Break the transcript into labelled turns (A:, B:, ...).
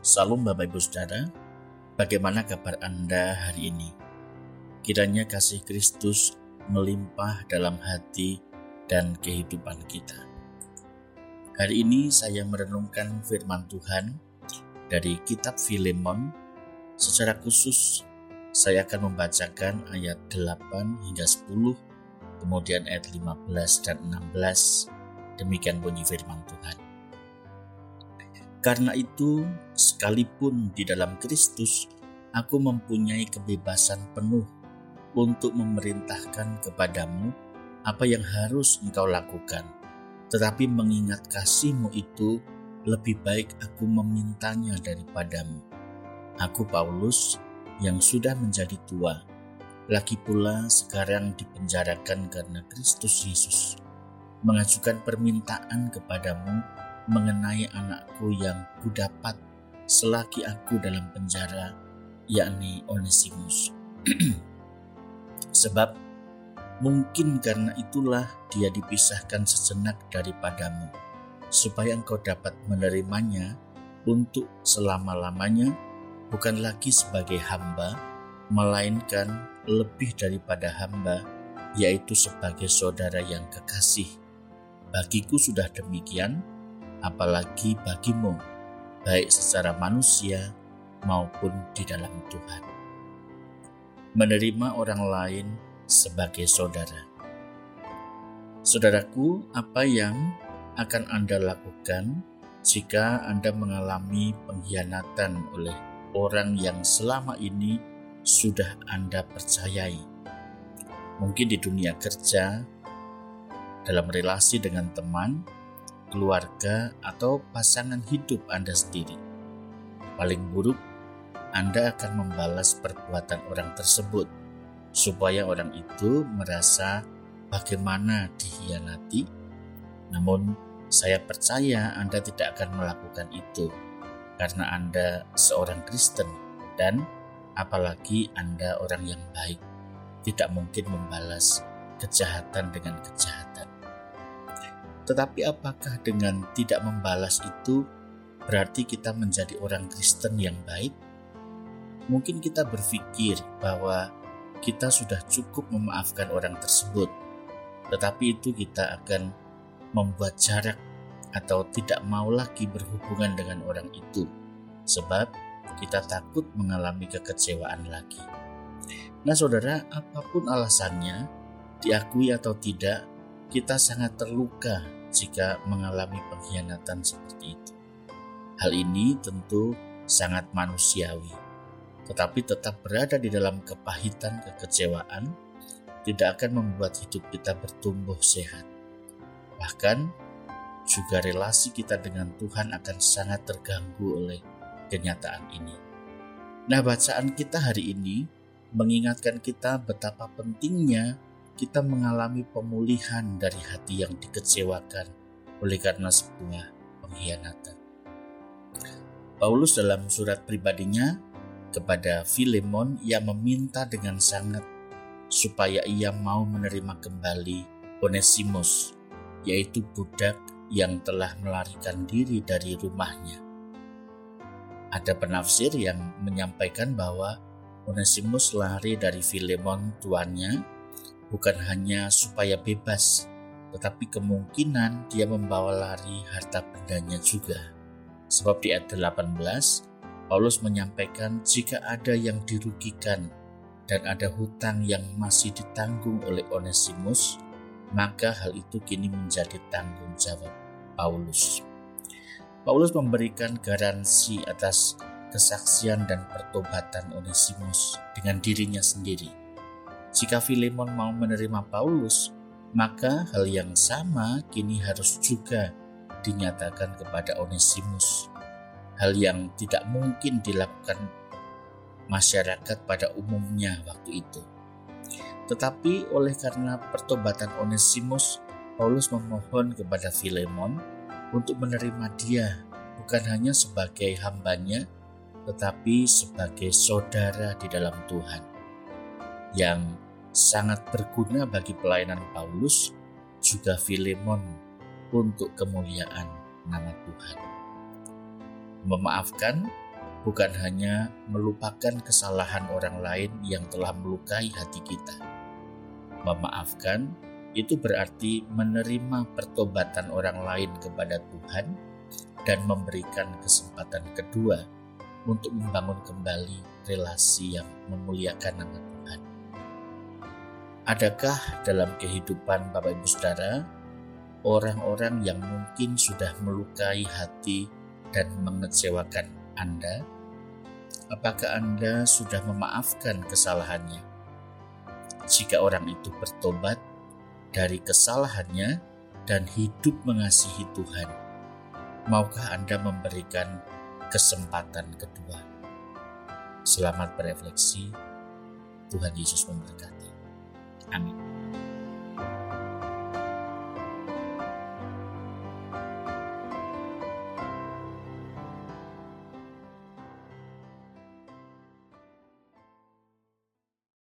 A: Salam Bapak Ibu Saudara, bagaimana kabar Anda hari ini? Kiranya kasih Kristus melimpah dalam hati dan kehidupan kita. Hari ini saya merenungkan firman Tuhan dari kitab Filemon. Secara khusus saya akan membacakan ayat 8 hingga 10, kemudian ayat 15 dan 16. Demikian bunyi firman Tuhan. Karena itu, sekalipun di dalam Kristus, aku mempunyai kebebasan penuh untuk memerintahkan kepadamu apa yang harus engkau lakukan. Tetapi mengingat kasihmu itu, lebih baik aku memintanya daripadamu. Aku Paulus yang sudah menjadi tua, lagi pula sekarang dipenjarakan karena Kristus Yesus, mengajukan permintaan kepadamu mengenai anakku yang kudapat selagi aku dalam penjara, yakni Onesimus. Sebab mungkin karena itulah dia dipisahkan sejenak daripadamu, supaya engkau dapat menerimanya untuk selama-lamanya, bukan lagi sebagai hamba, melainkan lebih daripada hamba, yaitu sebagai saudara yang kekasih. Bagiku sudah demikian, apalagi bagimu, baik secara manusia maupun di dalam Tuhan. Menerima orang lain sebagai saudara. Saudaraku, apa yang akan Anda lakukan jika Anda mengalami pengkhianatan oleh orang yang selama ini sudah Anda percayai? Mungkin di dunia kerja, dalam relasi dengan teman, keluarga, atau pasangan hidup Anda sendiri. Paling buruk, Anda akan membalas perbuatan orang tersebut supaya orang itu merasa bagaimana dihianati. Namun, saya percaya Anda tidak akan melakukan itu karena Anda seorang Kristen dan apalagi Anda orang yang baik. Tidak mungkin membalas kejahatan dengan kejahatan. Tetapi apakah dengan tidak membalas itu berarti kita menjadi orang Kristen yang baik? Mungkin kita berpikir bahwa kita sudah cukup memaafkan orang tersebut, tetapi itu kita akan membuat jarak atau tidak mau lagi berhubungan dengan orang itu, sebab kita takut mengalami kekecewaan lagi. Nah, saudara, apa pun alasannya, diakui atau tidak, kita sangat terluka jika mengalami pengkhianatan seperti itu. Hal ini tentu sangat manusiawi, tetapi tetap berada di dalam kepahitan kekecewaan tidak akan membuat hidup kita bertumbuh sehat. Bahkan juga relasi kita dengan Tuhan akan sangat terganggu oleh kenyataan ini. Nah, bacaan kita hari ini mengingatkan kita betapa pentingnya kita mengalami pemulihan dari hati yang dikecewakan oleh karena sebuah pengkhianatan. Paulus dalam surat pribadinya kepada Filemon ia meminta dengan sangat supaya ia mau menerima kembali Onesimus, yaitu budak yang telah melarikan diri dari rumahnya. Ada penafsir yang menyampaikan bahwa Onesimus lari dari Filemon tuannya bukan hanya supaya bebas, tetapi kemungkinan dia membawa lari harta bendanya juga. Sebab di ayat 18, Paulus menyampaikan jika ada yang dirugikan dan ada hutang yang masih ditanggung oleh Onesimus, maka hal itu kini menjadi tanggung jawab Paulus. Paulus memberikan garansi atas kesaksian dan pertobatan Onesimus dengan dirinya sendiri. Jika Filemon mau menerima Paulus, maka hal yang sama kini harus juga dinyatakan kepada Onesimus. Hal yang tidak mungkin dilakukan masyarakat pada umumnya waktu itu. Tetapi oleh karena pertobatan Onesimus, Paulus memohon kepada Filemon untuk menerima dia bukan hanya sebagai hambanya, tetapi sebagai saudara di dalam Tuhan yang sangat berguna bagi pelayanan Paulus juga Filemon untuk kemuliaan nama Tuhan. Memaafkan bukan hanya melupakan kesalahan orang lain yang telah melukai hati kita. Memaafkan itu berarti menerima pertobatan orang lain kepada Tuhan dan memberikan kesempatan kedua untuk membangun kembali relasi yang memuliakan nama Tuhan. Adakah dalam kehidupan Bapak Ibu Saudara orang-orang yang mungkin sudah melukai hati dan mengecewakan anda? Apakah Anda sudah memaafkan kesalahannya? Jika orang itu bertobat dari kesalahannya dan hidup mengasihi Tuhan, maukah Anda memberikan kesempatan kedua? Selamat berefleksi. Tuhan Yesus memberkati. Amén.